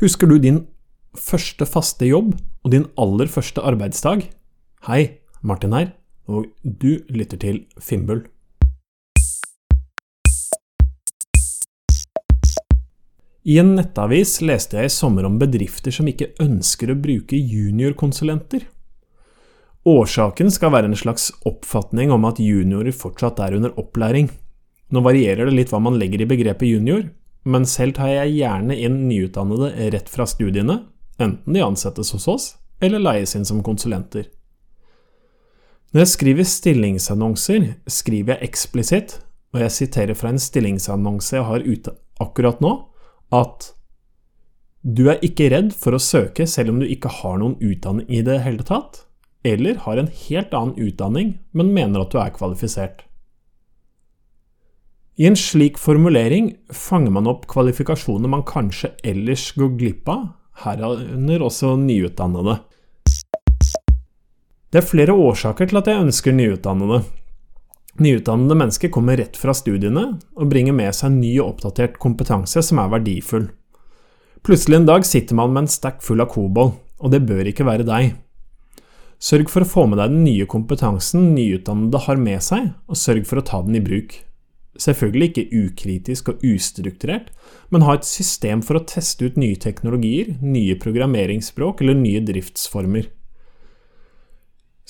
Husker du din første faste jobb og din aller første arbeidsdag? Hei, Martin her, og du lytter til Fimbul. I en nettavis leste jeg i sommer om bedrifter som ikke ønsker å bruke juniorkonsulenter. Årsaken skal være en slags oppfatning om at juniorer fortsatt er under opplæring. Nå varierer det litt hva man legger i begrepet junior, men selv tar jeg gjerne inn nyutdannede rett fra studiene, enten de ansettes hos oss eller leies inn som konsulenter. Når jeg skriver stillingsannonser, skriver jeg eksplisitt, og jeg siterer fra en stillingsannonse jeg har ute akkurat nå, at du er ikke redd for å søke selv om du ikke har noen utdanning i det hele tatt, eller har en helt annen utdanning, men mener at du er kvalifisert. I en slik formulering fanger man opp kvalifikasjoner man kanskje ellers går glipp av, herunder også nyutdannede. Det er flere årsaker til at jeg ønsker nyutdannede. Nyutdannede mennesker kommer rett fra studiene og bringer med seg ny og oppdatert kompetanse som er verdifull. Plutselig en dag sitter man med en stack full av kobold, og det bør ikke være deg. Sørg for å få med deg den nye kompetansen nyutdannede har med seg, og sørg for å ta den i bruk. Selvfølgelig ikke ukritisk og ustrukturert, men ha et system for å teste ut nye teknologier, nye programmeringsspråk eller nye driftsformer.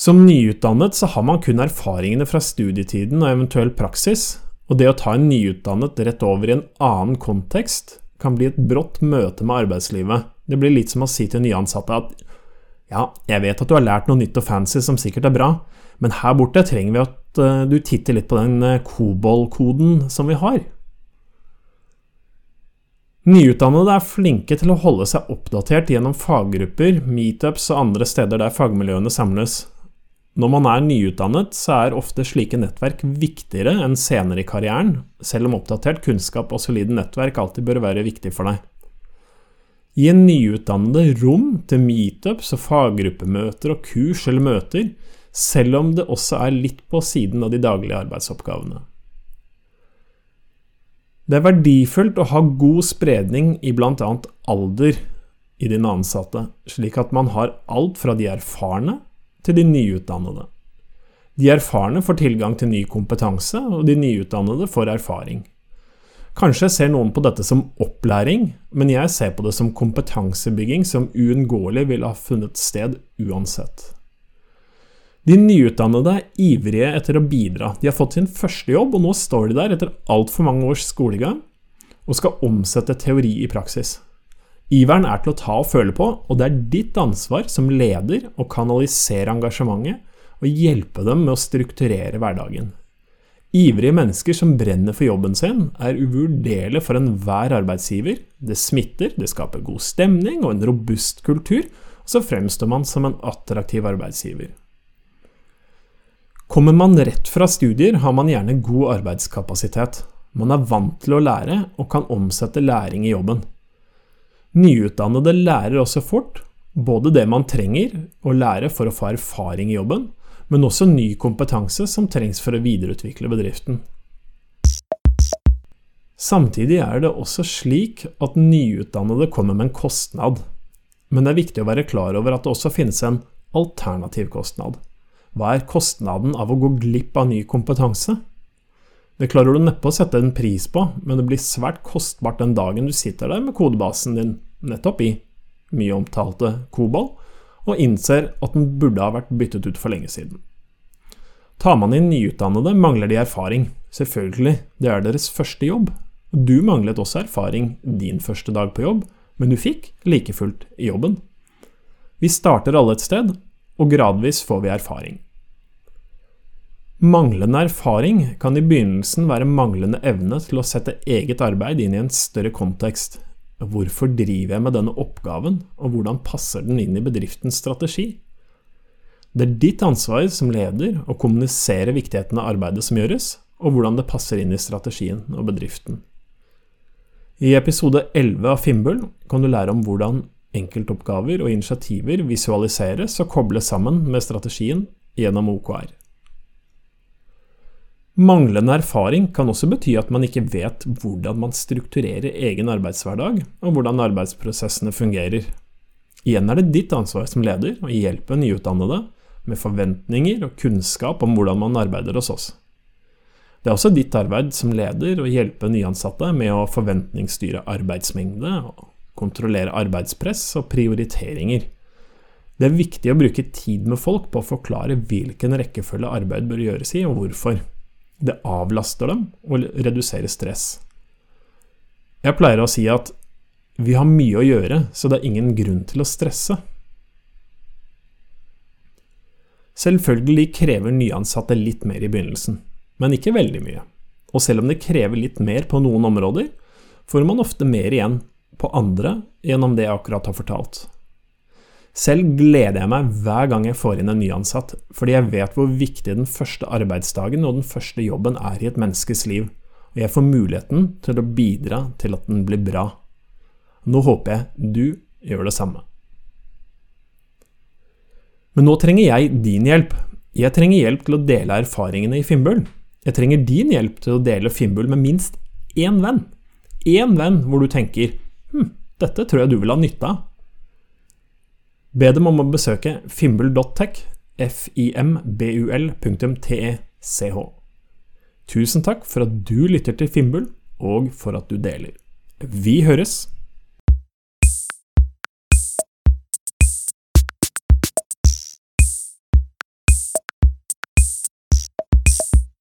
Som nyutdannet så har man kun erfaringene fra studietiden og eventuell praksis, og det å ta en nyutdannet rett over i en annen kontekst kan bli et brått møte med arbeidslivet. Det blir litt som å si til nyansatte at ja, jeg vet at du har lært noe nytt og fancy som sikkert er bra, men her borte trenger vi at eh, du titter litt på den eh, COBOL-koden som vi har. Nyutdannede er flinke til å holde seg oppdatert gjennom faggrupper, meetups og andre steder der fagmiljøene samles. Når man er nyutdannet, så er ofte slike nettverk viktigere enn senere i karrieren, selv om oppdatert kunnskap og solide nettverk alltid bør være viktig for deg. Gi en nyutdannede rom til meetups og faggruppemøter og kurs eller møter, selv om det også er litt på siden av de daglige arbeidsoppgavene. Det er verdifullt å ha god spredning i bl.a. alder i dine ansatte, slik at man har alt fra de erfarne til de nyutdannede. De erfarne får tilgang til ny kompetanse, og de nyutdannede får erfaring. Kanskje ser noen på dette som opplæring, men jeg ser på det som kompetansebygging som uunngåelig ville ha funnet sted uansett. De nyutdannede er ivrige etter å bidra. De har fått sin første jobb, og nå står de der etter altfor mange års skolegang og skal omsette teori i praksis. Iveren er til å ta og føle på, og det er ditt ansvar som leder å kanalisere engasjementet og hjelpe dem med å strukturere hverdagen. Ivrige mennesker som brenner for jobben sin, er uvurderlige for enhver arbeidsgiver. Det smitter, det skaper god stemning og en robust kultur, og så fremstår man som en attraktiv arbeidsgiver. Kommer man rett fra studier, har man gjerne god arbeidskapasitet. Man er vant til å lære og kan omsette læring i jobben. Nyutdannede lærer også fort både det man trenger å lære for å få erfaring i jobben, men også ny kompetanse som trengs for å videreutvikle bedriften. Samtidig er det også slik at nyutdannede kommer med en kostnad, men det er viktig å være klar over at det også finnes en alternativ kostnad. Hva er kostnaden av å gå glipp av ny kompetanse? Det klarer du neppe å sette en pris på, men det blir svært kostbart den dagen du sitter der med kodebasen din nettopp i mye omtalte Kobol, og innser at den burde ha vært byttet ut for lenge siden. Tar man inn nyutdannede, mangler de erfaring. Selvfølgelig, det er deres første jobb. Du manglet også erfaring din første dag på jobb, men du fikk like fullt jobben. Vi starter alle et sted, og gradvis får vi erfaring. Manglende erfaring kan i begynnelsen være manglende evne til å sette eget arbeid inn i en større kontekst. Hvorfor driver jeg med denne oppgaven, og hvordan passer den inn i bedriftens strategi? Det er ditt ansvar som leder å kommunisere viktigheten av arbeidet som gjøres, og hvordan det passer inn i strategien og bedriften. I episode 11 av Fimbul kan du lære om hvordan enkeltoppgaver og initiativer visualiseres og kobles sammen med strategien gjennom OKR. Manglende erfaring kan også bety at man ikke vet hvordan man strukturerer egen arbeidshverdag, og hvordan arbeidsprosessene fungerer. Igjen er det ditt ansvar som leder å hjelpe nyutdannede med forventninger og kunnskap om hvordan man arbeider hos oss. Det er også ditt arbeid som leder å hjelpe nyansatte med å forventningsstyre arbeidsmengde, kontrollere arbeidspress og prioriteringer. Det er viktig å bruke tid med folk på å forklare hvilken rekkefølge arbeid bør gjøres i, og hvorfor. Det avlaster dem og reduserer stress. Jeg pleier å si at vi har mye å gjøre, så det er ingen grunn til å stresse. Selvfølgelig krever nyansatte litt mer i begynnelsen, men ikke veldig mye. Og selv om det krever litt mer på noen områder, får man ofte mer igjen på andre gjennom det jeg akkurat har fortalt. Selv gleder jeg meg hver gang jeg får inn en nyansatt, fordi jeg vet hvor viktig den første arbeidsdagen og den første jobben er i et menneskes liv, og jeg får muligheten til å bidra til at den blir bra. Nå håper jeg du gjør det samme. Men nå trenger jeg din hjelp. Jeg trenger hjelp til å dele erfaringene i Finnbull. Jeg trenger din hjelp til å dele Finnbull med minst én venn. Én venn hvor du tenker hm, dette tror jeg du vil ha nytte av. Be dem om å besøke fimbul.tech, fimbul.tech. Tusen takk for at du lytter til Fimbul, og for at du deler. Vi høres!